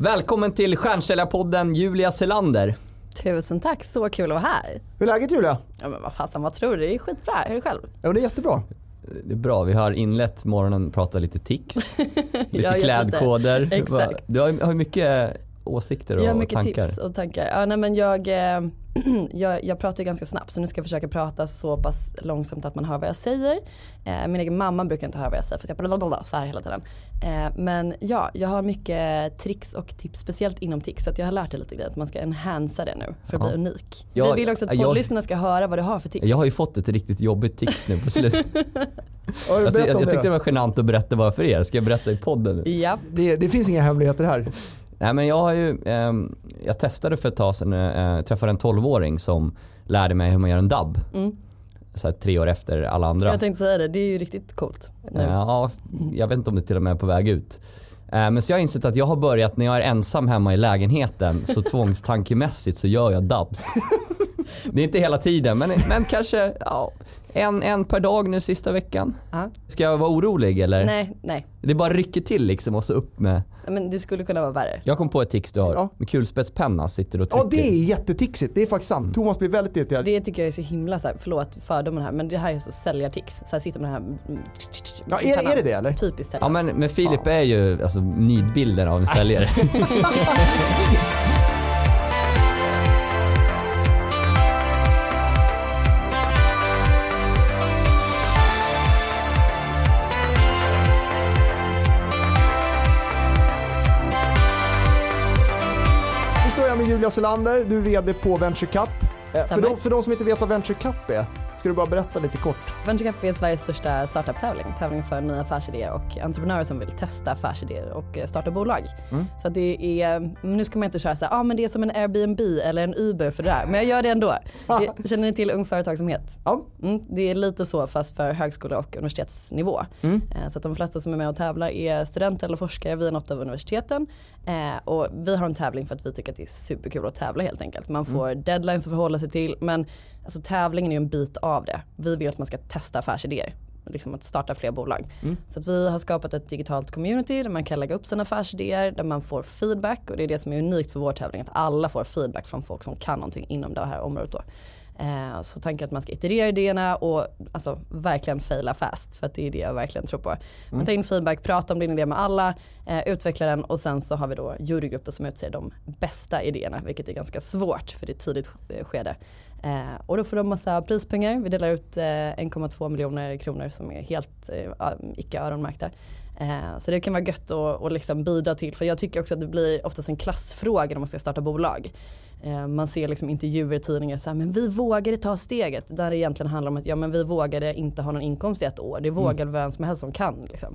Välkommen till Stjärnsäljarpodden Julia Selander. Tusen tack, så kul att vara här. Hur är läget Julia? Ja men vad fasen, vad tror du? Det är skitbra. Hur är det själv? Ja det är jättebra. Det är bra, vi har inlett morgonen prata lite tics, lite klädkoder. lite- exakt. Du har, har mycket åsikter och Jag har mycket tankar. tips och tankar. Ja, nej, men jag, eh, jag, jag pratar ju ganska snabbt så nu ska jag försöka prata så pass långsamt att man hör vad jag säger. Eh, min egen mamma brukar inte höra vad jag säger för att jag blablabla så här hela tiden. Eh, men ja, jag har mycket tricks och tips, speciellt inom tics. Så att jag har lärt dig lite grejer att man ska enhansa det nu för att Ja. bli unik. Jag- Vi vill också att poddlyssnarna ska höra vad du har för tics. Jag har ju fått ett riktigt jobbigt tics nu på slutet. Ja, jag, jag, tyckte det var genant att berätta bara för er. Ska jag berätta i podden nu? Ja, det, det finns inga hemligheter här. Nej men jag har ju, ehm, jag testade för ett tag sedan, eh, träffade en 12-åring som lärde mig hur man gör en dubb. Mm. Så här, tre år efter alla andra. jag tänkte säga det. Det är ju riktigt coolt. Ja, jag vet inte om det till och med är på väg ut. Eh, Men så jag har insett att jag har börjat när jag är ensam hemma i lägenheten så tvångstankemässigt så gör jag dubs. Det är inte hela tiden men, men kanske ja, en, en per dag nu sista veckan. Ja. Ska jag vara orolig eller? Nej, nej. Det bara rycker till liksom och så upp med. Men det skulle kunna vara värre. Jag kom på ett tics du har. Ja. Med kulspetspenna sitter och trycker. Ja det är jättetixigt, det är faktiskt sant. Thomas blir väldigt irriterad. Det tycker jag är så himla, så här, förlåt fördomen här, men det här är så säljartics. Så här sitter man här mm, Ja, i är, pennan. är det det eller? Typiskt Ja säljare. men, men Filip är ju alltså, nidbilden av en säljare. Julia Selander, du är VD på Venture Cup. Eh, För de, för de som inte vet vad Venture Cup är, ska du bara berätta lite kort? Venture Cup är Sveriges största startup-tävling. Tävling för nya affärsidéer och entreprenörer som vill testa affärsidéer och eh, starta bolag. Mm. Så det är, nu ska man inte köra så här, ah, men det är som en Airbnb eller en Uber för det där. Men jag gör det ändå. Det, känner ni till Ung Företagsamhet? Ja. Mm, det är lite så fast för högskola och universitetsnivå. Mm. Eh, Så att de flesta som är med och tävlar är studenter eller forskare via något av universiteten. Eh, Och vi har en tävling för att vi tycker att det är superkul att tävla helt enkelt. Man får deadlines att förhålla sig till men alltså, tävlingen är ju en bit av det. Vi vill att man ska testa affärsidéer. Liksom att starta fler bolag. Så att vi har skapat ett digitalt community där man kan lägga upp sina affärsidéer, där man får feedback och det är det som är unikt för vår tävling, att alla får feedback från folk som kan någonting inom det här området då. Eh, så tanken att man ska iterera idéerna och alltså, verkligen faila fast för att det är det jag verkligen tror på. Man tar in feedback, pratar om din idé med alla, eh, utvecklar den och sen så har vi då jurygrupper som utser de bästa idéerna vilket är ganska svårt för det är ett tidigt eh, skede. Eh, och då får de massa prispengar, vi delar ut eh, 1,2 miljoner kronor som är helt eh, icke öronmärkta. Eh, så det kan vara gött att, att liksom bidra till för jag tycker också att det blir oftast en klassfråga när man ska starta bolag. Eh, Man ser liksom intervjuer i tidningar så här, men vi vågade ta steget. Där det egentligen handlar om att ja, men vi vågade inte ha någon inkomst i ett år. Det vågar vem som helst som kan. Liksom.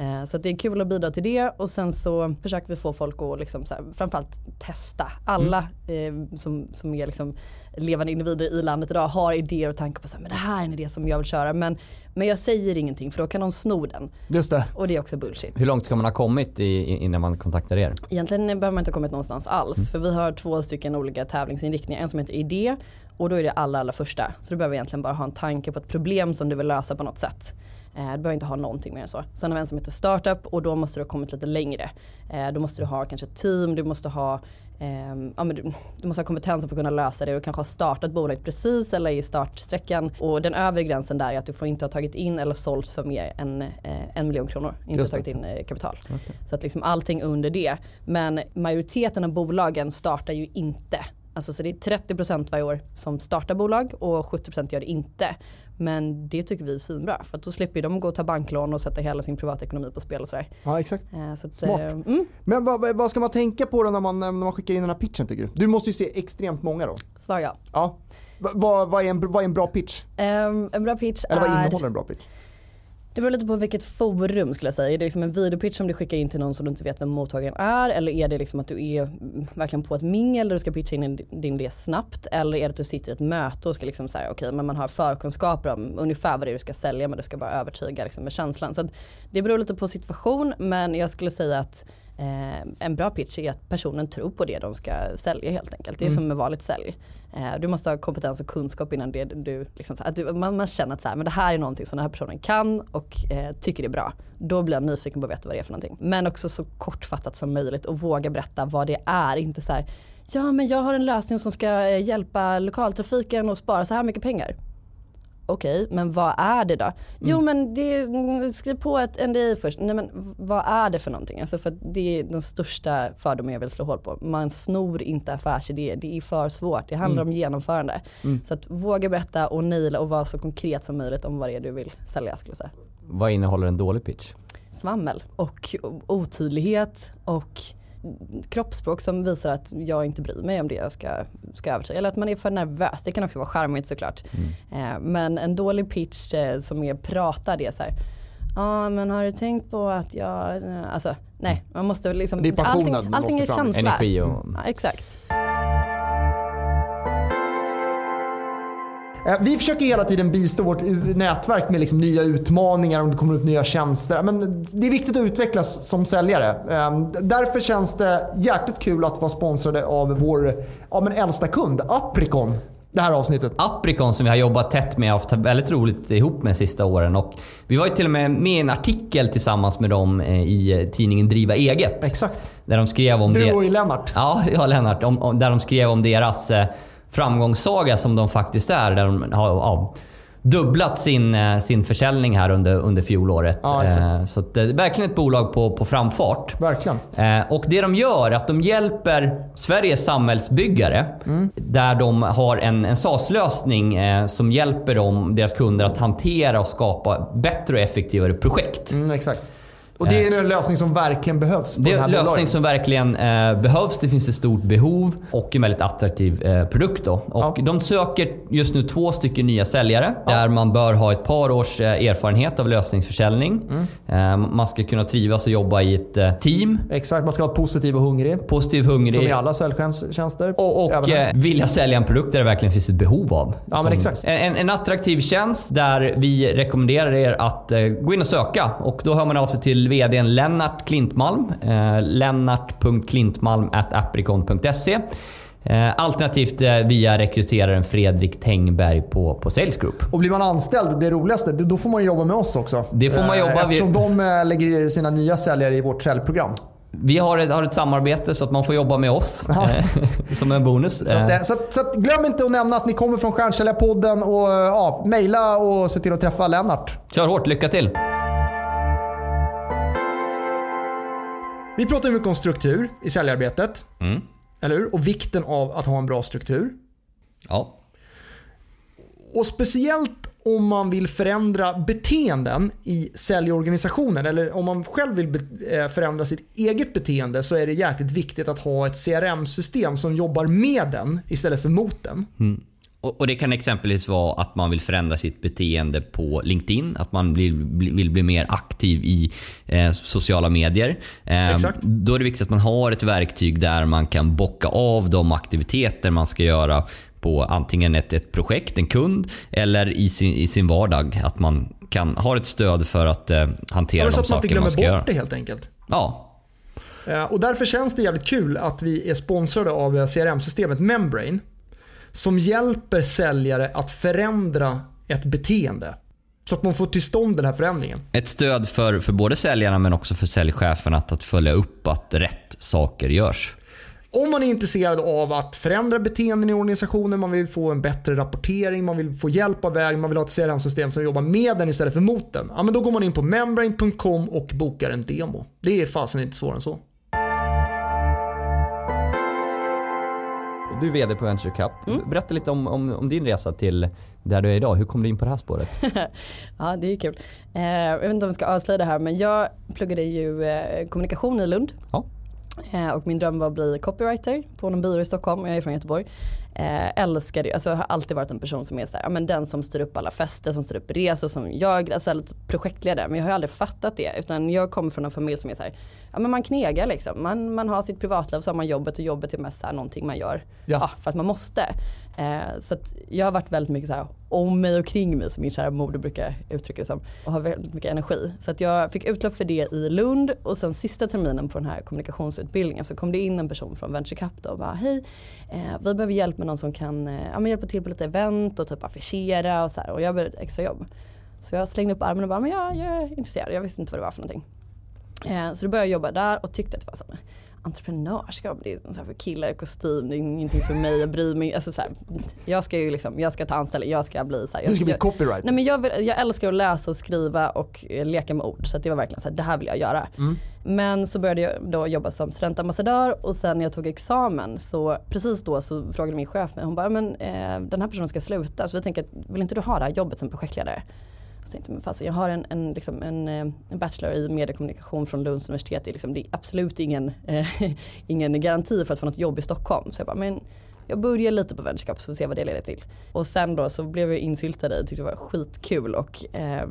Eh, Så att det är kul att bidra till det och sen så försöker vi få folk att liksom så här, framförallt testa. Alla eh, som, som är liksom levande individer i landet idag har idéer och tankar på så här, men det här är en idé som jag vill köra. Men, men jag säger ingenting för då kan de sno den. Just det. Och det är också bullshit. Hur långt ska man ha kommit i, innan man kontaktar er? Egentligen behöver man inte ha kommit någonstans alls. För vi har två stycken olika tävlingsinriktningar. En som heter idé och då är det allra, allra första. Så du behöver egentligen bara ha en tanke på ett problem som du vill lösa på något sätt. Eh, du behöver inte ha någonting mer än så. Sen har vi en som heter startup och då måste du ha kommit lite längre. Eh, då måste du ha kanske ett team, du måste ha ehm, ja, men du, du måste ha kompetensen för att kunna lösa det. Du kanske har startat bolaget precis eller i startsträckan. Och den övre gränsen där är att du får inte ha tagit in eller sålt för mer än eh, en miljon kronor. Inte tagit in kapital. Så att liksom allting under det. Men majoriteten av bolagen startar ju inte. Alltså så det är 30% varje år som startar bolag och 70% gör det inte. Men det tycker vi är svinbra för då slipper de gå och ta banklån och sätta hela sin privatekonomi på spel och sådär. Ja exakt. Eh, Så att, Smart. eh, mm, Men vad, vad- ska man tänka på då när man, när man skickar in den här pitchen tycker du? Du måste ju se extremt många då. svar ja. Ja. Va- Vad, vad, är, en, vad är en bra pitch? Ehm, en bra pitch Eller vad är... innehåller en bra pitch? Det beror lite på vilket forum skulle jag säga. Är det liksom en videopitch som du skickar in till någon som du inte vet vem mottagaren är? Eller är det liksom att du är verkligen på ett mingel där du ska pitcha in din- idé snabbt? Eller är det att du sitter i ett möte och ska liksom säga okej men man har förkunskaper om ungefär vad det är du ska sälja men du ska bara övertyga liksom med känslan. Så att det beror lite på situation men jag skulle säga att Eh, en bra pitch är att personen tror på det de ska sälja helt enkelt. Det är som med vanligt sälj. Eh, du måste ha kompetens och kunskap innan det du, liksom, här, att du man, man känner att så här, men det här är någonting som den här personen kan och eh, tycker är bra. Då blir jag nyfiken på att veta vad det är för någonting. Men också så kortfattat som möjligt och våga berätta vad det är. Inte så här, ja men jag har en lösning som ska eh, hjälpa lokaltrafiken och spara så här mycket pengar. Okej, men vad är det då? Jo men det, skriv på ett NDI först. Nej men vad är det för någonting? Alltså för det är den största fördomen jag vill slå hål på. Man snor inte affärsidéer, det är för svårt. Det handlar om genomförande. Så att våga berätta och naila och vara så konkret som möjligt om vad det är du vill sälja skulle jag säga. Vad innehåller en dålig pitch? Svammel och otydlighet och kroppsspråk som visar att jag inte bryr mig om det jag ska, ska övertyga. Eller att man är för nervös. Det kan också vara charmigt såklart. Eh, men en dålig pitch eh, som är pratad är så här. Ja ah, men har du tänkt på att jag, eh, alltså nej man måste liksom, Det är passionen allting, allting är känsla. Energi och... Ja, exakt. Vi försöker hela tiden bistå vårt nätverk med liksom nya utmaningar om det kommer upp nya tjänster. Men det är viktigt att utvecklas som säljare. Eh, Därför känns det jäkligt kul att vara sponsrade av vår ja, men äldsta kund, Apricon. Det här avsnittet. Apricon som vi har jobbat tätt med och haft väldigt roligt ihop med sista åren. Och vi var ju till och med med i en artikel tillsammans med dem eh, i tidningen Driva Eget. Exakt. Där de skrev om Du och Lennart. Ja, ja Lennart. Om, om, där de skrev om deras eh, framgångssaga som de faktiskt är. Där de har ja, dubblat sin, eh, sin försäljning här under, under fjolåret. Ja. Eh, så det är verkligen ett bolag på, på framfart. Verkligen. Eh, och det de gör är att de hjälper Sveriges samhällsbyggare där de har en, en SaaS-lösning eh, som hjälper dem, deras kunder att hantera och skapa bättre och effektivare projekt. Mm, exakt. Och det är en lösning som verkligen behövs på Det den är här en lösning som verkligen eh, behövs. Det finns ett stort behov och en väldigt attraktiv eh, produkt. Då. Och Ja. De söker just nu två stycken nya säljare där man bör ha ett par års eh, erfarenhet av lösningsförsäljning. Mm. Eh, man ska kunna trivas och jobba i ett eh, team. Exakt, man ska vara positiv och hungrig. Positiv, Som hungrig. i alla säljtjänster. Och, och eh, vilja sälja en produkt där det verkligen finns ett behov av. Ja, men Som- exakt. En, en attraktiv tjänst där vi rekommenderar er att eh, gå in och söka. Och då hör man av sig till VDn Lennart Klintmalm. Eh, lennart.klintmalm.apricon.se eh, Alternativt eh, via rekryteraren Fredrik Tengberg på, på Sales Group. Och blir man anställd, det roligaste, då får man jobba med oss också. Det får man Eh, jobba. Eftersom Vi- de eh, lägger sina nya säljare i vårt säljprogram. Vi har ett, har ett samarbete så att man får jobba med oss eh, som en bonus. Så, att, Eh, eh, så, att, så att glöm inte att nämna att ni kommer från Stjärnsäljarpodden och eh, ja, mejla och se till att träffa Lennart. Kör hårt, lycka till! Vi pratar ju mycket om struktur i säljarbetet. Mm. Eller hur? Och vikten av att ha en bra struktur. Ja. Och speciellt om man vill förändra beteenden i säljorganisationen eller om man själv vill eh, förändra sitt eget beteende så är det jäkligt viktigt att ha ett CRM-system som jobbar med den istället för mot den. Och, och Det kan exempelvis vara att man vill förändra sitt beteende på LinkedIn. Att man vill, bli- vill bli mer aktiv i eh, sociala medier. Eh. Då är det viktigt att man har ett verktyg där man kan bocka av de aktiviteter man ska göra på antingen ett, ett projekt, en kund eller i sin, i sin vardag. Att man kan ha ett stöd för att eh, hantera så de att man inte saker man glömmer ska bort göra. det helt enkelt. Ja, Eh, Och därför känns det jävligt kul att vi är sponsrade av eh, CRM-systemet Membrane. Som hjälper säljare att förändra ett beteende. Så att man får till stånd den här förändringen. ett stöd för, för både säljarna men också för säljchefen att, att följa upp att rätt saker görs. Om man är intresserad av att förändra beteenden i organisationen, man vill få en bättre rapportering, man vill få hjälp av vägen, man vill ha ett CRM-system som jobbar med den istället för mot den. Ja, men då går man in på membrane.com och bokar en demo. Det är fasen inte svårare än så. Du är VD på Venture Cup. Mm. Berätta lite om, om, om din resa till där du är idag. Hur kom du in på det här spåret? Ja det är kul. Eh, jag vet inte om vi ska avslöja det här men jag pluggade ju eh, kommunikation i Lund. Ja. Eh, och min dröm var att bli copywriter på någon byrå i Stockholm. Jag är från Göteborg. Eh, älskar det. Alltså, jag har alltid varit en person som är så här, ja, men den som styr upp alla fester, som styr upp resor, som jag, alltså lite projektledare. Men jag har aldrig fattat det. Utan jag kommer från en familj som är så här, ja men man knegar liksom. Man, man har sitt privatliv, så har man jobbet och jobbet är mest så här, någonting man gör Ja. ja. för att man måste. Eh, så att jag har varit väldigt mycket så här om mig och kring mig som min kära moder brukar uttrycka det som. Och har väldigt mycket energi. Så att jag fick utlopp för det i Lund och sen sista terminen på den här kommunikationsutbildningen så kom det in en person från Venture Cup och bara hej eh, vi behöver hjälp med någon som kan eh, ja, hjälpa till på lite event och typ affischera och så här. Och jag behövde ett extra jobb. Så jag slängde upp armen och bara men jag, jag är intresserad. Jag visste inte vad det var för någonting. Eh, så då började jag jobba där och tyckte att det var så här, entreprenörskap, det är så för killar i kostym, det är ingenting för mig, jag bryr mig. Alltså så här, jag ska ju liksom, jag ska ta anställning, jag ska bli så här, Du ska bli jag, copyright. Nej men jag, vill, jag älskar att läsa och skriva och eh, leka med ord så det var verkligen så här, det här vill jag göra. Mm. Men så började jag då jobba som studentambassadör och sen när jag tog examen så precis då så frågade min chef mig, hon bara, men eh, den här personen ska sluta så vi tänker, vill inte du ha det här jobbet som projektledare? Så tänkte men fast jag har en, en, liksom en, eh, en bachelor i mediekommunikation från Lunds universitet. Det är, liksom, det är absolut ingen, eh, ingen garanti för att få något jobb i Stockholm. Så jag bara, men jag börjar lite på Venture så får se vad det leder till. Och sen då så blev jag insyltad i det, tyckte det var skitkul och eh,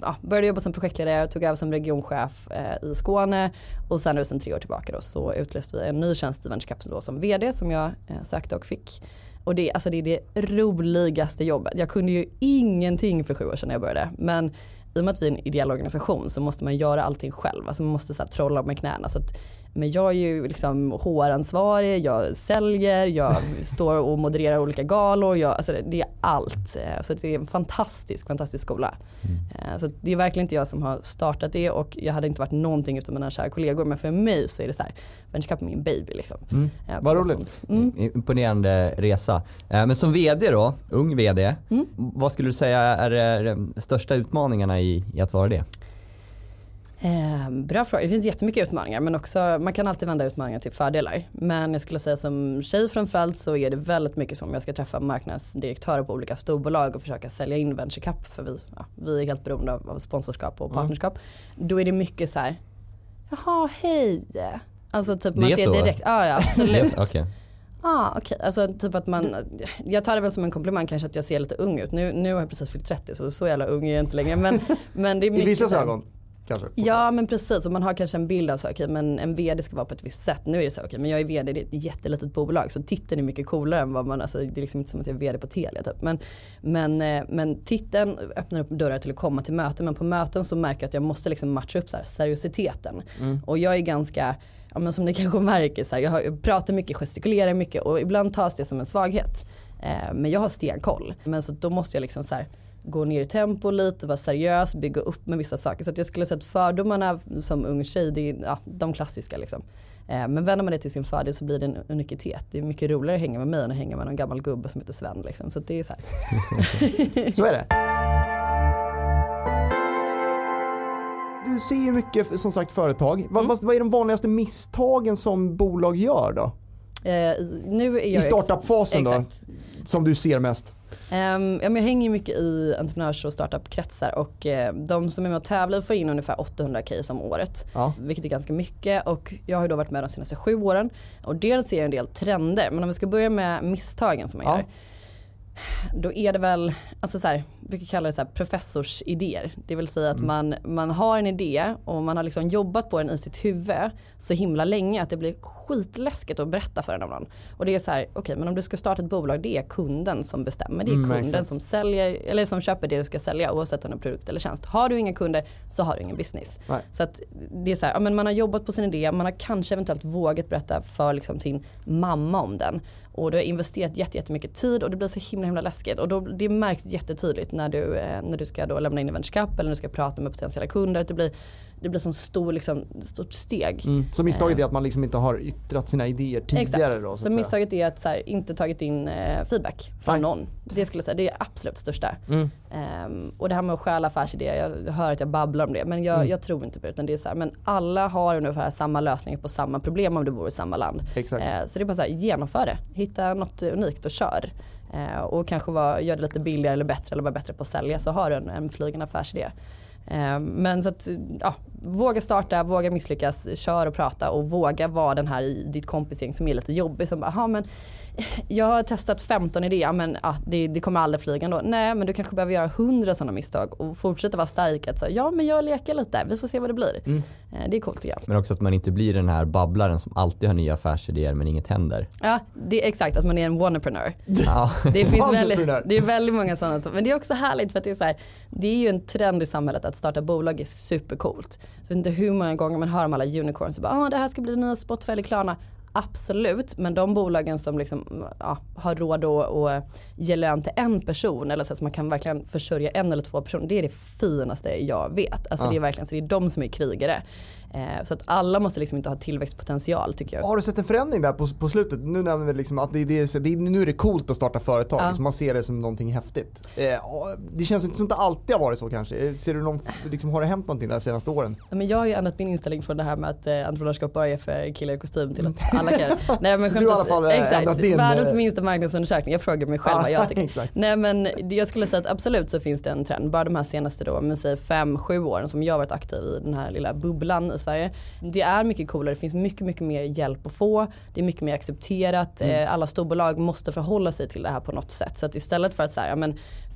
ja, började jobba som projektledare, tog över som regionchef eh, i Skåne och sen nu sen tre år tillbaka då så utlöste vi en ny tjänst i Venture då som vd som jag eh, sökte och fick. Och det, alltså det är det roligaste jobbet. Jag kunde ju ingenting för sju år sedan när jag började. Men i och med att vi är en ideell organisation så måste man göra allting själv. Alltså man måste så här, trolla med knäna. Så att, men jag är ju liksom HR-ansvarig, jag säljer, jag står och modererar olika galor. Jag, alltså det är allt. Eh, så det är en fantastisk, fantastisk skola. Mm. Så det är verkligen inte jag som har startat det och jag hade inte varit någonting utan mina kära kollegor. Men för mig så är det så här, Venture Cup är min baby liksom. Mm. Vad roligt. Mm. Imponerande resa. Men som VD då, ung VD. Mm. Vad skulle du säga är de största utmaningarna i, i att vara det? Eh, bra fråga. Det finns jättemycket utmaningar men också man kan alltid vända utmaningar till fördelar. Men jag skulle säga som tjej framförallt så är det väldigt mycket som jag ska träffa marknadsdirektörer på olika storbolag och försöka sälja in Venture Cup för vi, ja, vi är helt beroende av, av sponsorskap och partnerskap. Mm. Då är det mycket så här, jaha hej. Alltså typ man ser så? direkt, ja ja absolut. okay. Ah, okay. alltså typ att man, jag tar det väl som en komplimang kanske att jag ser lite ung ut. Nu, nu har jag precis fyllt 30 så så jävla ung är jag inte längre. Men, men det är I vissa ögon? Kanske, ja men precis och man har kanske en bild av så okay, men en vd ska vara på ett visst sätt. Nu är det så okej okay, men jag är vd i ett jättelitet bolag så titeln är mycket coolare än vad man, alltså det är liksom inte som att jag är vd på Telia typ. Men, men, eh, men titeln öppnar upp dörrar till att komma till möten men på möten så märker jag att jag måste liksom matcha upp så här, seriositeten. Mm. Och jag är ganska ja, men som ni kanske märker, så här, jag, har, jag pratar mycket, gestikulerar mycket och ibland tas det som en svaghet. Eh, men jag har stenkoll. Men så då måste jag liksom så här, gå ner i tempo lite, vara seriös, bygga upp med vissa saker. Så jag skulle säga att fördomarna som ung tjej, det är ja, de klassiska liksom. Eh, men vänder man det till sin fördel så blir det en unikitet. Det är mycket roligare att hänga med mig än att hänga med någon gammal gubbe som heter Sven. Liksom. Så det är så här. så är det. Du ser ju mycket som sagt företag. Mm. Vad, vad är de vanligaste misstagen som bolag gör då? Eh, I startup-fasen då? Som du ser mest? Um, ja, jag hänger mycket i entreprenörs och startup-kretsar och uh, de som är med och tävlar får in ungefär 800 case om året. Ja. Vilket är ganska mycket och jag har då varit med de senaste sju åren. Och dels ser jag en del trender men om vi ska börja med misstagen som man ja. gör då är det väl, alltså så här, vi brukar kalla det så här professorsidéer. Det vill säga att mm. man, man har en idé och man har liksom jobbat på den i sitt huvud så himla länge att det blir skitläskigt att berätta för om någon. Och det är så här, okej okay, men om du ska starta ett bolag det är kunden som bestämmer. Det är mm, kunden som säljer, eller som köper det du ska sälja oavsett om det är produkt eller tjänst. Har du inga kunder så har du ingen business. Nej. Så att det är så här, ja, men man har jobbat på sin idé, man har kanske eventuellt vågat berätta för liksom sin mamma om den och du har investerat jättemycket tid och det blir så himla himla läskigt och då, det märks jättetydligt när du, eh, när du ska då lämna in i Venture Cup eller när du ska prata med potentiella kunder. Det blir, det blir som stor, liksom, stort steg. Mm. Så misstaget är att man liksom inte har yttrat sina idéer tidigare Exakt. då? Så, så misstaget är att här, inte tagit in eh, feedback från Nej. någon. Det skulle jag säga, det är absolut största. Mm. Um, och det här med att stjäla affärsidéer, jag hör att jag babblar om det men jag, mm. jag tror inte på det. Utan det är så här, men alla har ungefär samma lösningar på samma problem om du bor i samma land. Exakt. Uh, så det är bara så här, genomför det. Hitta något unikt och kör. Uh, och kanske var, gör det lite billigare eller bättre eller var bättre på att sälja så har du en, en flygande affärsidé. Ehm, men så att, ja, våga starta, våga misslyckas, kör och prata och våga vara den här i ditt kompisgäng som är lite jobbig. Som bara, men jag har testat 15 idéer men ja, det, det, kommer aldrig flyga ändå. Nej men du kanske behöver göra 100 sådana misstag och fortsätta vara stark. Att säga, ja men jag leker lite, vi får se vad det blir. Mm. Eh, det är coolt tycker jag. Men också att man inte blir den här babblaren som alltid har nya affärsidéer men inget händer. Ja, det är exakt att man är en wannapreneur. Ja. Det, finns väldigt, det är väldigt många sådana. Men det är också härligt för att det är så här, det är ju en trend i samhället att starta bolag är supercoolt. Jag vet inte hur många gånger man hör om alla unicorns och bara ah, det här ska bli nya Spotify eller Klarna. Absolut, men de bolagen som liksom, ja, har råd att, att ge lön till en person eller så att man kan verkligen försörja en eller två personer. Det är det finaste jag vet. Alltså Ja. det är verkligen så det är de som är krigare. Eh, så att alla måste liksom inte ha tillväxtpotential tycker jag. Har du sett en förändring där på, på slutet? Nu nämner vi liksom att det, det, det, nu är det coolt att starta företag, Ja. liksom man ser det som någonting häftigt. Eh, det känns inte som att det alltid har varit så kanske. Ser du någon, liksom, har det hänt någonting de senaste åren? Ja, Men jag har ju ändrat min inställning från det här med att eh, entreprenörskap bara är för killar i kostym till att alla kan. Nej, men Så du har i alla fall, ändrat Exakt, din, världens eh, minsta marknadsundersökning. Jag frågar mig själv vad jag tycker. Exakt. Nej men jag skulle säga att absolut så finns det en trend. Bara de här senaste då, men säg fem, sju åren som jag har varit aktiv i den här lilla bubblan i Sverige. Det är mycket coolare, det finns mycket, mycket mer hjälp att få. Det är mycket mer accepterat. Eh, Alla storbolag måste förhålla sig till det här på något sätt. Så att istället för att säga, ja men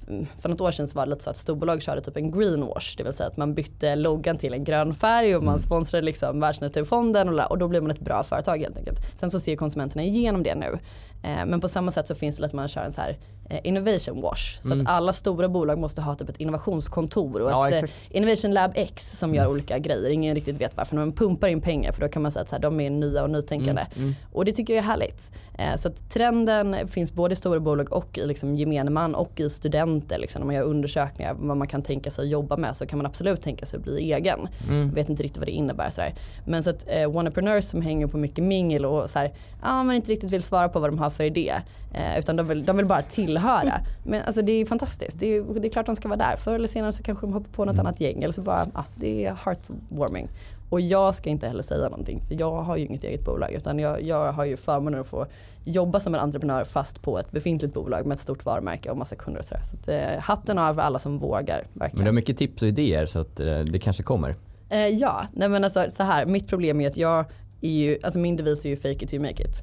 mm, för något år sedan så var det lite så att storbolag körde typ en greenwash. Det vill säga att man bytte loggan till en grön färg och man sponsrade liksom Världsnaturfonden och, och då blir man ett bra företag helt enkelt. Sen så ser konsumenterna igenom det nu. Eh, men på samma sätt så finns det att man kör en så här innovation wash. Så att alla stora bolag måste ha typ ett innovationskontor och Ja, ett eh, exakt. Innovation Lab X som gör olika grejer. Ingen riktigt vet varför. Men man pumpar in pengar för då kan man säga att så här, de är nya och nytänkande. Och det tycker jag är härligt. Eh, så att trenden finns både i stora bolag och i liksom gemene man och i studenter. Liksom, när man gör undersökningar vad man kan tänka sig att jobba med så kan man absolut tänka sig att bli egen. Vet inte riktigt vad det innebär. Så här. Men så att eh, wanapreneurs som hänger på mycket mingel och så här, ja, man inte riktigt vill svara på vad de har för idé. Eh, utan de vill, de vill bara tillhöra. Men alltså det är fantastiskt. Det är, det är klart de ska vara där. Förr eller senare så kanske de hoppar på något annat gäng. Eller så bara, ja, det är heartwarming. Och jag ska inte heller säga någonting för jag har ju inget eget bolag utan jag, jag har ju förmånen att få jobba som en entreprenör fast på ett befintligt bolag med ett stort varumärke och massa kunder och sådär. Så att, eh, hatten av för alla som vågar Men verkligen. du har mycket tips och idéer så att eh, det kanske kommer. Eh, ja, nej men alltså så här, mitt problem är att jag är ju, alltså min devis är ju fake it till you make it.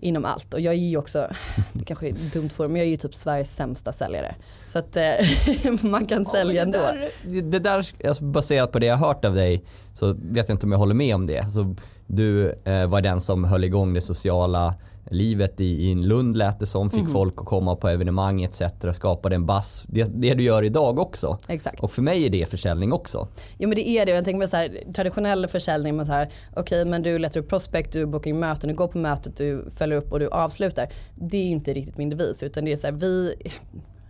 Inom allt och jag är ju också, det kanske är dumt för men jag är ju typ Sveriges sämsta säljare. Så att eh, man kan sälja ändå. Det, det där, alltså baserat på det jag har hört av dig så vet jag inte om jag håller med om det. Så du eh, var den som höll igång det sociala livet i, i Lund lät det som, fick folk att komma på evenemang etc. Skapade en bass. Det, det du gör idag också. Exakt. Och för mig är det försäljning också. Jo men det är det. Jag tänker på så här, traditionell försäljning. Man så här, okej men du letar upp prospect, du bokar in möten, du går på mötet, du följer upp och du avslutar. Det är inte riktigt min devis utan det är så här, vi,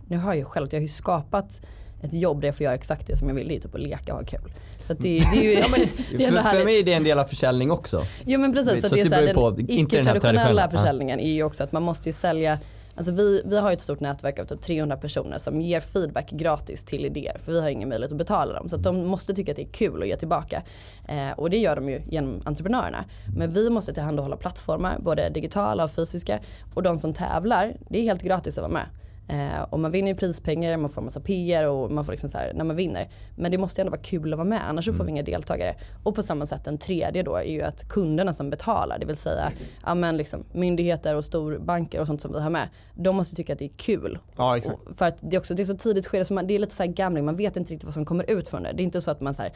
nu hör jag ju själv jag har ju skapat ett jobb där jag får göra exakt det som jag vill. Det är typ att leka och ha kul. Så att det, det är ju det är ändå För, mig är det en del av försäljning också. Jo men precis, så, Så det är så här, på, inte den icke-traditionella traditionella. försäljningen är ju också att man måste ju sälja Alltså vi, vi har ett stort nätverk av typ 300 personer som ger feedback gratis till idéer. För vi har ingen möjlighet att betala dem. Så de måste tycka att det är kul att ge tillbaka. Eh, och det gör de ju genom entreprenörerna. Men vi måste tillhandahålla plattformar, både digitala och fysiska. Och de som tävlar, det är helt gratis att vara med. Eh, och man vinner ju prispengar, man får massa PR och man får liksom så här, när man vinner. Men det måste ju ändå vara kul att vara med, annars så får vi inga deltagare. Och på samma sätt den tredje då är ju att kunderna som betalar, det vill säga ja, men liksom, myndigheter och storbanker och sånt som vi har med. De måste tycka att det är kul. Ja, exakt. Och för att det är också det är så tidigt skede, så man, det är lite så här gambling, man vet inte riktigt vad som kommer ut från det. Det är inte så att man så här,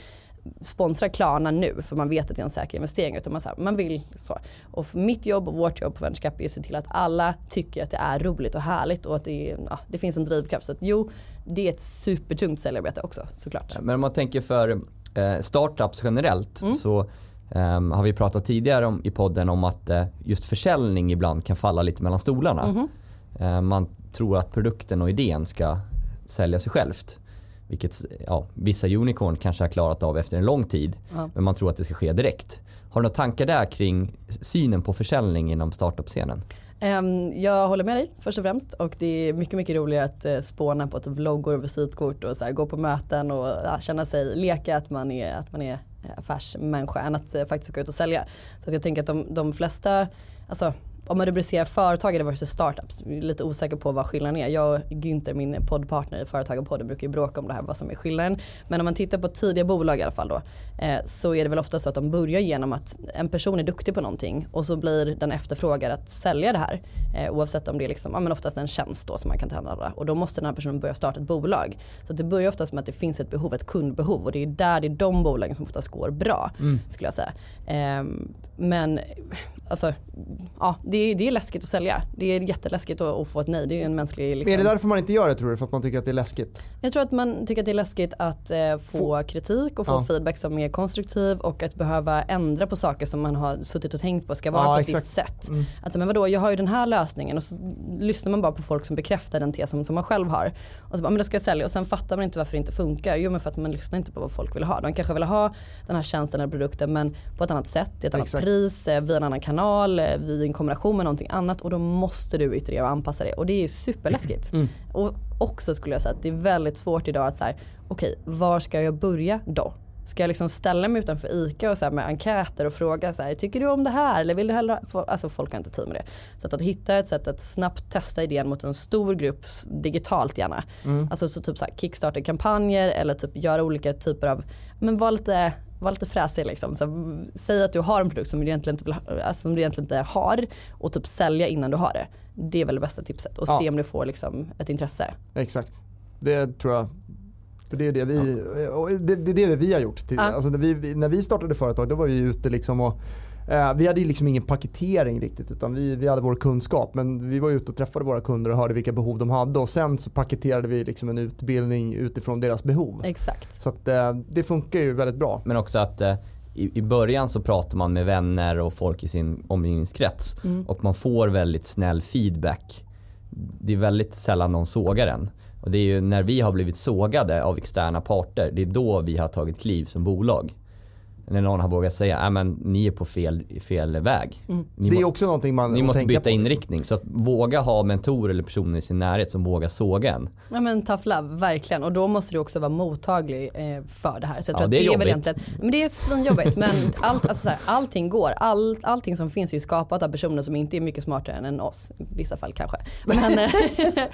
sponsrar Klarna nu för man vet att det är en säker investering utan man, så här, man vill så. Och mitt jobb och vårt jobb på Venturecap är att se till att alla tycker att det är roligt och härligt och att det, är, ja, det finns en drivkraft. Så att jo, det är ett supertungt säljarbete också såklart. Men om man tänker för eh, startups generellt så ehm, har vi pratat tidigare om, i podden om att eh, just försäljning ibland kan falla lite mellan stolarna. Eh, man tror att produkten och idén ska sälja sig självt. Vilket ja, vissa unicorn kanske har klarat av efter en lång tid. Ja. Men man tror att det ska ske direkt. Har du några tankar där kring synen på försäljning inom startup-scenen? Ehm, jag håller med dig först och främst och det är mycket, mycket roligare att eh, spåna på typ loggor och visitkort och så här, gå på möten och ja, känna sig, leka att man är, att man är eh, affärsmänniska än att eh, faktiskt gå ut och sälja. Så att jag tänker att de, de flesta, alltså om man rubricerar företagare versus startups, jag är lite osäker på vad skillnaden är. Jag och Günther, min poddpartner i Företagarpodden, brukar ju bråka om det här, vad som är skillnaden. Men om man tittar på tidiga bolag i alla fall då, eh, så är det väl ofta så att de börjar genom att en person är duktig på någonting och så blir den efterfrågad att sälja det här. Eh, oavsett om det är liksom, ja, men oftast en tjänst då som man kan tillhandahålla. Och då måste den här personen börja starta ett bolag. Så det börjar oftast med att det finns ett behov, ett kundbehov och det är där det är de bolagen som oftast går bra. Skulle jag säga. Eh, men alltså, ja, det, är, det är läskigt att sälja. Det är jätteläskigt att, att få ett nej. Det är en mänsklig... Liksom. Men är det därför man inte gör det tror du? För att man tycker att det är läskigt? Jag tror att man tycker att det är läskigt att eh, få, Få- kritik och få Ja. feedback som är konstruktiv och att behöva ändra på saker som man har suttit och tänkt på ska vara Ja, på ett exakt. visst sätt. Mm. Alltså men vadå, jag har ju den här lösningen och så lyssnar man bara på folk som bekräftar den tesen som man själv har. Och så bara, men det ska jag sälja och sen fattar man inte varför det inte funkar. Jo men för att man lyssnar inte på vad folk vill ha. De kanske vill ha den här tjänsten eller produkten men på ett annat sätt, i ett annat Exakt. pris, eh, via en annan kanal, eh, via en kombination med någonting annat och då måste du och anpassa det och det är superläskigt. Mm. Och också skulle jag säga att det är väldigt svårt idag att så här, okej var ska jag börja då? Ska jag liksom ställa mig utanför ICA och så med enkäter och fråga så här, tycker du om det här eller vill du hellre ha-" få, Alltså folk har inte tid med det. Så att, att hitta ett sätt att snabbt testa idén mot en stor grupp digitalt gärna. Alltså så typ så här Kickstarter-kampanjer eller typ göra olika typer av, men var lite var lite fräsig liksom. Så, säg att du har en produkt som du, egentligen inte vill alltså, som du egentligen inte har och typ sälja innan du har det. Det är väl det bästa tipset och Ja. se om du får liksom ett intresse. Exakt. Det tror jag. För det är det vi, och det, det är det vi har gjort. Till, Ja. alltså när, vi, när vi startade företag då var vi ute liksom och vi hade ju liksom ingen paketering riktigt utan vi, vi hade vår kunskap men vi var ute och träffade våra kunder och hörde vilka behov de hade och sen så paketerade vi liksom en utbildning utifrån deras behov. Exakt. Så att eh, det funkar ju väldigt bra. Men också att eh, i, i början så pratar man med vänner och folk i sin omgivningskrets och man får väldigt snäll feedback. Det är väldigt sällan någon sågar en. Och det är ju när vi har blivit sågade av externa parter, det är då vi har tagit kliv som bolag. När någon har vågat säga, "Nej, men ni är på fel, fel väg. Ni, det är må, också någonting man ni att måste tänka byta på. inriktning. Så att våga ha mentorer eller personer i sin närhet som vågar såga en. Ja men tough love, verkligen. Och då måste du också vara mottaglig eh, för det här. Så jag Ja, tror att det är det är väl jobbigt. egentligen, men det är svinjobbigt. men allt, alltså så här, allting går. All, allting som finns är ju skapat av personer som inte är mycket smartare än oss. I vissa fall kanske. Men, eh,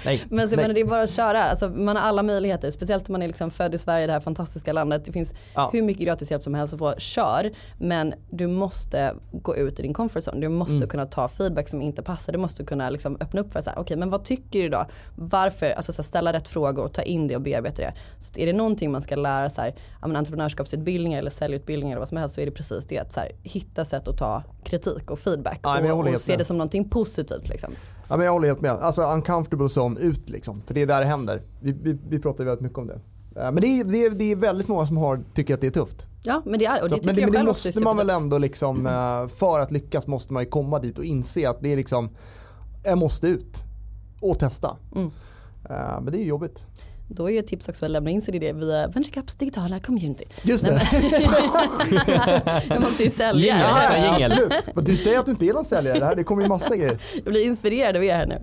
Nej. men så, Nej. men det är bara att köra. Alltså, man har alla möjligheter. Speciellt om man är liksom född i Sverige, det här fantastiska landet. Det finns Ja. hur mycket gratishjälp som helst att få. Kör. Men du måste gå ut i din comfort zone. Du måste Mm. kunna ta feedback som inte passar. Du måste kunna liksom öppna upp för så här, okej men vad tycker du då? Varför? Alltså så här, ställa rätt frågor och ta in det och bearbeta det. Så är det någonting man ska lära sig, entreprenörskapsutbildningar eller säljutbildningar eller vad som helst så är det precis det. Att så här, hitta sätt att ta kritik och feedback Ja, och, och se det som någonting positivt liksom. Ja, men jag håller helt med. Alltså uncomfortable zone ut liksom. För det är där det händer. Vi, vi, vi pratar väldigt mycket om det. Eh, Men det är, det, är, det är väldigt många som har, tycker att det är tufft. Ja men det är och Så det att- men tycker det, jag men det måste man väl ändå liksom, eh, för att lyckas måste man ju komma dit och inse att det är liksom, jag måste ut och testa. Mm. Eh, Men det är ju jobbigt. Då är ju ett tips också att lämna in sin idé via VentureCaps digitala community. Just det. Jag måste ju sälja. Jingel. Ja, ja, absolut. Men Du säger att du inte är någon säljare, det, här, det kommer ju massa grejer. Jag blir inspirerad av er här nu.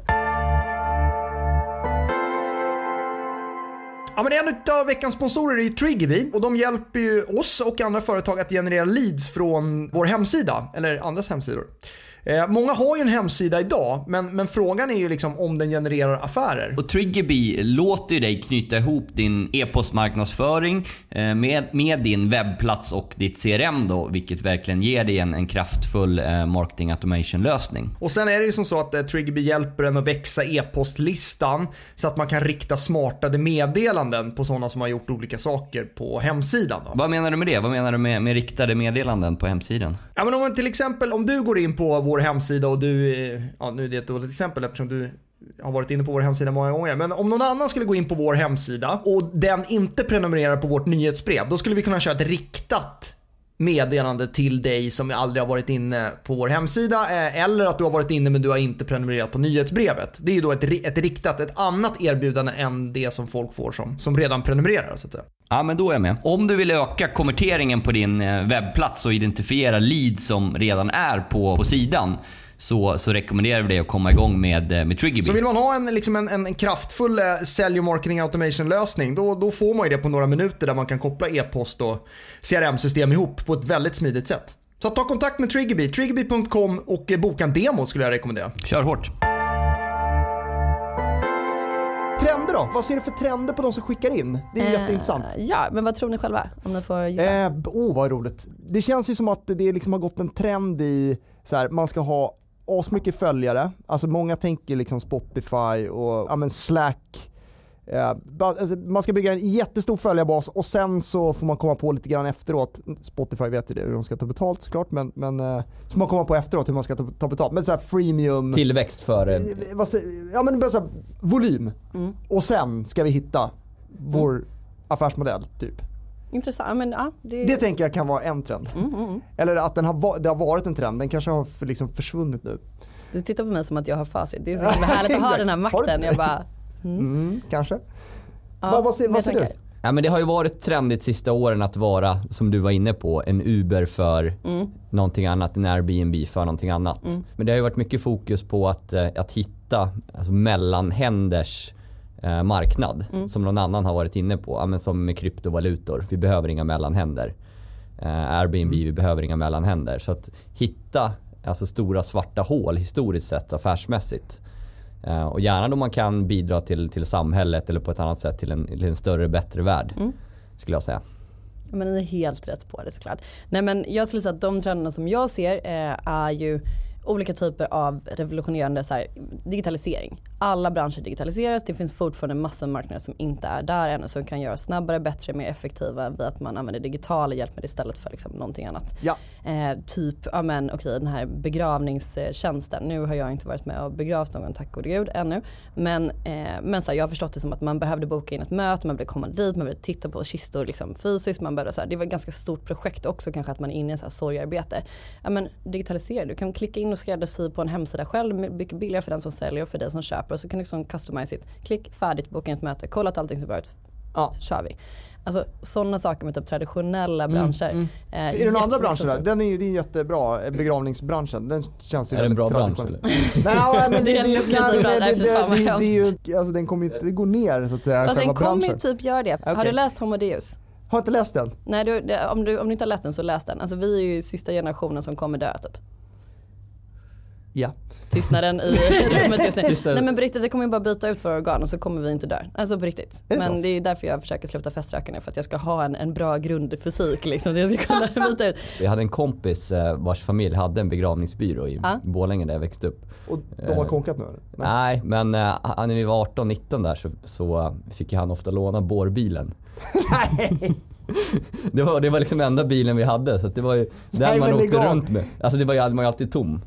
Ja, men en av veckans sponsorer är Triggerbee och de hjälper ju oss och andra företag att generera leads från vår hemsida eller andras hemsidor. Eh, många har ju en hemsida idag, men, men frågan är ju liksom om den genererar affärer. Och Triggerbee låter ju dig knyta ihop din e-postmarknadsföring eh, med, med din webbplats och ditt CRM då, vilket verkligen ger dig en, en kraftfull eh, marketing automation lösning. Och sen är det ju som så att eh, Triggerbee hjälper en att växa e-postlistan så att man kan rikta smartade meddelanden på sådana som har gjort olika saker på hemsidan. Då. Vad menar du med det? Vad menar du med, med riktade meddelanden på hemsidan? Ja, men om man till exempel om du går in på vår hemsida och du, eh, ja nu är det ett dåligt exempel eftersom du har varit inne på vår hemsida många gånger. Men om någon annan skulle gå in på vår hemsida och den inte prenumererar på vårt nyhetsbrev. Då skulle vi kunna köra ett riktat meddelande till dig som aldrig har varit inne på vår hemsida. Eh, eller att du har varit inne men du har inte prenumererat på nyhetsbrevet. Det är ju då ett, ett riktat, ett annat erbjudande än det som folk får som, som redan prenumererar så att säga. Ja, men då är jag med. Om du vill öka konverteringen på din eh, webbplats och identifiera leads som redan är på, på sidan så, så rekommenderar vi dig att komma igång med, eh, med Triggerbee. Så vill man ha en, liksom en, en, kraftfull eh, sälj och marketing automation lösning då, då får man ju det på några minuter där man kan koppla e-post och CRM-system ihop på ett väldigt smidigt sätt. Så ta kontakt med Triggerby, triggerby.com och eh, boka en demo skulle jag rekommendera. Kör hårt. Trender då? Vad ser du för trender på de som skickar in? Det är Eh, jätteintressant. Ja, men vad tror ni själva? Om ni får gissa. Eh, oh vad roligt. Det känns ju som att det liksom har gått en trend i så här, man ska ha asmycket följare. Alltså många tänker liksom Spotify och ja, men Slack. Eh, alltså, man ska bygga en jättestor följarbas och sen så får man komma på lite grann efteråt. Spotify vet ju det, hur de ska ta betalt såklart men, men eh, så får man komma på efteråt hur man ska ta, ta betalt. Men så här freemium. Tillväxt för... eh, vad säger- ja men bara så här, volym. Och sen ska vi hitta vår affärsmodell typ. Intressant. Men, ja, det, Det tänker jag kan vara en trend. Mm, Eller att den har, det har varit en trend, den kanske har för, liksom försvunnit nu. du tittar på mig som att jag har facit. Det är så himla härligt att ha den här makten. det? Jag bara, Mm, kanske. ja, vad, vad, ser, men vad ser du? Ja, men det har ju varit trendigt sista åren att vara, som du var inne på, en Uber för någonting annat, en Airbnb för någonting annat. Men det har ju varit mycket fokus på att, eh, att hitta alltså mellanhänders eh, marknad som någon annan har varit inne på. Ja, men som med kryptovalutor, vi behöver inga mellanhänder. Eh, Airbnb, vi behöver inga mellanhänder. Så att hitta alltså stora svarta hål historiskt sett affärsmässigt. Eh, och gärna då man kan bidra till, till samhället eller på ett annat sätt till en, till en större, bättre värld. Skulle jag säga. Ja, Men ni är helt rätt på det såklart. Nej men jag skulle säga att de trenderna som jag ser eh, är ju olika typer av revolutionerande så här, digitalisering. Alla branscher digitaliseras, det finns fortfarande massor av marknader som inte är där ännu som kan göra snabbare, bättre, mer effektiva via att man använder digitala hjälpmedel istället för liksom någonting annat. Ja. Eh, typ, ja men okej den här begravningstjänsten. Nu har jag inte varit med och begravt någon tack gode gud ännu. Men, eh, men så här, jag har förstått det som att man behövde boka in ett möte, man behövde komma dit, man behövde titta på kistor liksom, fysiskt. Man behövde, så här, det var ett ganska stort projekt också kanske att man är inne i en så här sorgarbete. Ja men digitalisera, du kan klicka in och skräddarsy på en hemsida själv, mycket billigare för den som säljer och för dig som köper. Och så kan du liksom customize it. Klick, färdigt, boka ett möte, kolla att allting ser bra ut. Ja. kör vi. Alltså sådana saker med typ traditionella branscher. Mm, Eh, Är det några andra branscher där? Den är ju, det är ju jättebra, eh, begravningsbranschen. Den känns ju Är det en väldigt bra bransch traditionell. eller? Nej, men det, Det är en det, är ju, alltså den kommer inte, det går ner så att säga, Fast den kommer ju typ göra det. Har Okej. du läst Homo Deus? Har inte läst den? Nej, du, det, om, du, om du inte har läst den så läs den. Alltså vi är ju sista generationen som kommer dö typ. Ja. Tystnaden i rummet just nu. Nej men på riktigt, vi kommer ju bara byta ut våra organ och så kommer vi inte dö. Alltså på riktigt. Det men så? det är därför jag försöker sluta feströka nu för att jag ska ha en, en bra grundfysik liksom. Så jag ska kunna byta ut. Vi hade en kompis eh, vars familj hade en begravningsbyrå i Ja. Borlänge där jag växte upp. Och de har Eh, konkat nu eller? Nej, men eh, när vi var 18-19 där så, så fick han ofta låna bårbilen. Nej. Det var, det var liksom enda bilen vi hade så att det var ju den Nej, man åkte runt med. Alltså det var ju, man var ju alltid tom.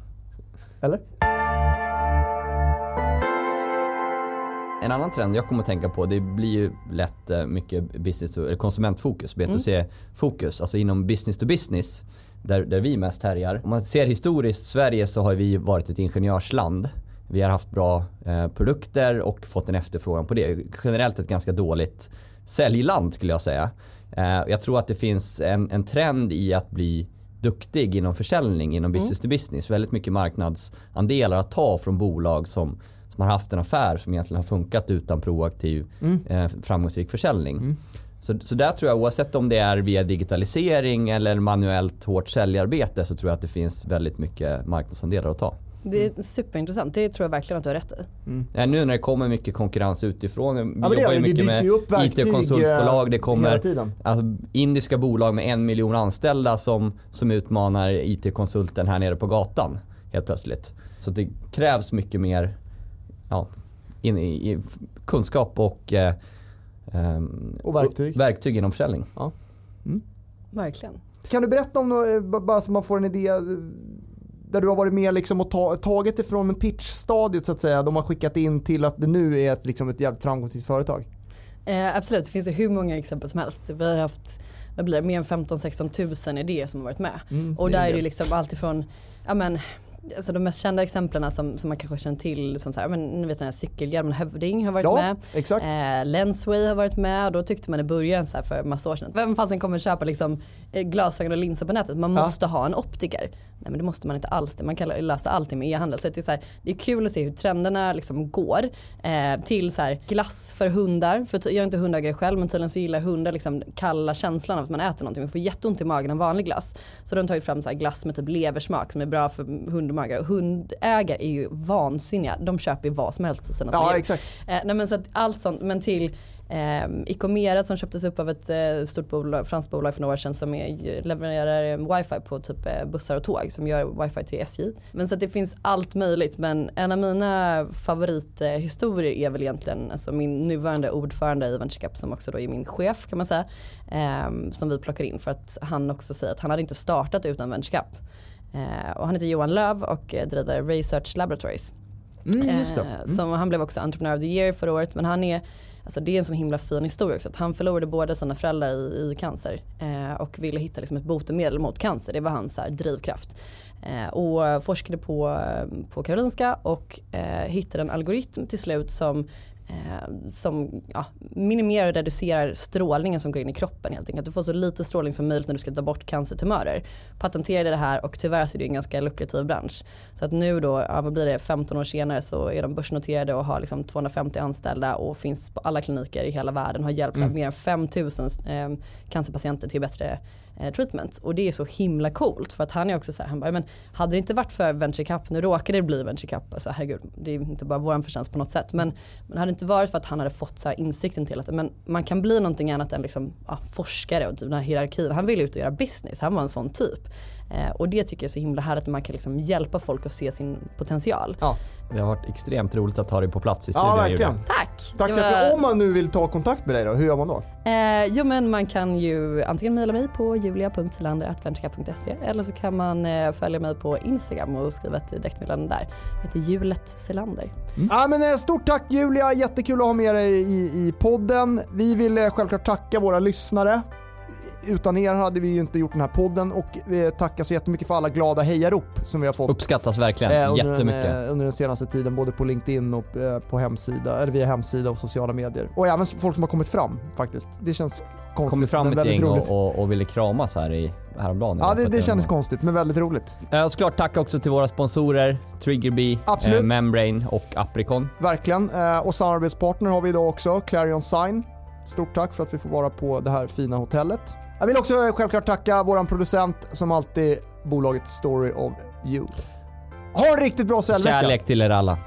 Eller? En annan trend jag kommer att tänka på det blir ju lätt eh, mycket business to, konsumentfokus, B2C-fokus. Alltså inom business to business där, där vi mest härjar. Om man ser historiskt Sverige så har vi varit ett ingenjörsland. Vi har haft bra eh, produkter och fått en efterfrågan på det. Generellt ett ganska dåligt säljland skulle jag säga. Eh, jag tror att det finns en, en trend i att bli duktig inom försäljning inom business to business. Väldigt mycket marknadsandelar att ta från bolag som, som har haft en affär som egentligen har funkat utan proaktiv eh, framgångsrik försäljning. Så, så där tror jag oavsett om det är via digitalisering eller manuellt hårt säljarbete så tror jag att det finns väldigt mycket marknadsandelar att ta. Det är superintressant. Det tror jag verkligen att du har rätt i. Eh, Nu när det kommer mycket konkurrens utifrån. Vi men det jobbar ju mycket med IT-konsultbolag. Det eh, kommer alltså, indiska bolag med en miljon anställda som, som utmanar IT-konsulten här nere på gatan helt plötsligt. Så det krävs mycket mer ja, in, i, i, kunskap och, eh, ehm, Och verktyg. verktyg inom försäljning. Verkligen. Kan du berätta om, något, eh, bara så man får en idé, eh, där du har varit med liksom och ta, tagit det från pitchstadiet så att säga, de har skickat in till att det nu är ett, liksom ett jävligt framgångsrikt företag. Eh, absolut, det finns ju hur många exempel som helst. Vi har haft vad blir det, mer än 15-16 tusen idéer som har varit med. Mm, och där är det. liksom allt ifrån, ja men Alltså de mest kända exemplen som, som man kanske känner till som så här, men ni vet den här cykelhjälmen Hövding har varit Ja, med. exakt. Eh, Lensway har varit med och då tyckte man i början så här för massa år sedan vem fasen kommer köpa liksom eh, glasögon och linser på nätet? Man Ja. måste ha en optiker. Nej men det måste man inte alls. Man kan lösa allting med e-handel. Så det, är så här, det är kul att se hur trenderna liksom går eh, till så här, glass för hundar. För jag är inte hundägare själv men tydligen så gillar hundar liksom kalla känslan av att man äter någonting. Man får jätteont i magen av vanlig glass. Så de har tagit fram så här glass med typ leversmak som är bra för hundmagar. Hundägare är ju vansinniga. De köper ju vad som helst i sina Ja, exakt. Eh, nej men så att allt sånt, men till eh, Icomera som köptes upp av ett eh, stort bolag, franskt bolag för några år sedan som är, levererar wifi på typ eh, bussar och tåg som gör wifi till SJ. Men så att det finns allt möjligt men en av mina favorithistorier är väl egentligen alltså min nuvarande ordförande i Venture som också då är min chef kan man säga. Eh, som vi plockar in för att han också säger att han hade inte startat utan Venture eh, och han heter Johan Löv och eh, driver Research Laboratories. Mm. Eh, som, han blev också Entrepreneur of the Year förra året men han är Alltså det är en sån himla fin historia också. Att han förlorade båda sina föräldrar i, i cancer eh, och ville hitta liksom ett botemedel mot cancer. Det var hans här, drivkraft. Eh, och forskade på, på Karolinska och eh, hittade en algoritm till slut som som ja, minimerar och reducerar strålningen som går in i kroppen helt enkelt. Du får så lite strålning som möjligt när du ska ta bort cancertumörer. Patenterade det här och tyvärr så är det en ganska lukrativ bransch. Så att nu då, ja, vad blir det, 15 år senare så är de börsnoterade och har liksom 250 anställda och finns på alla kliniker i hela världen. Har hjälpt mm. mer än 5000 eh, cancerpatienter till bättre eh, treatment. Och det är så himla coolt för att han är också så här, han bara, men hade det inte varit för Venture Cup, nu råkade det bli Venture Cup, alltså herregud, det är inte bara vår förtjänst på något sätt, men, men hade inte varit för att han hade fått så här insikten till att men man kan bli någonting annat än liksom, ja, forskare och typ den här hierarkin. Han ville ut och göra business, han var en sån typ. Eh, och det tycker jag är så himla härligt att man kan liksom hjälpa folk att se sin potential. Ja. Det har varit extremt roligt att ha dig på plats i studion Ja, verkligen. Julia. Tack! Tack så var-. Om man nu vill ta kontakt med dig då, hur gör man då? Eh, jo men man kan ju antingen mejla mig på julia.selander.venturecap.se eller så kan man eh, följa mig på Instagram och skriva ett direktmeddelande där. Jag heter Julet Selander. Ja, men, eh, stort tack Julia, jättekul att ha med dig i, i podden. Vi vill eh, självklart tacka våra lyssnare. Utan er hade vi ju inte gjort den här podden och vi tackar så jättemycket för alla glada hejarop som vi har fått. Uppskattas verkligen eh, under, den, jättemycket. eh, under den senaste tiden, både på LinkedIn och eh, på hemsida, eller via hemsida och sociala medier. Och även folk som har kommit fram faktiskt. Det känns konstigt Kom fram ett gäng roligt. och, och, och ville kramas här i, häromdagen. Ja, det, det kändes konstigt men väldigt roligt. Eh, Och såklart tack också till våra sponsorer Triggerbee, Absolut. Membrane och Apricon. Verkligen. Eh, och samarbetspartner har vi idag också, Clarion Sign. Stort tack för att vi får vara på det här fina hotellet. Jag vill också självklart tacka våran producent som alltid, bolaget Story of You. Ha en riktigt bra säljvecka! Kärlek till er alla.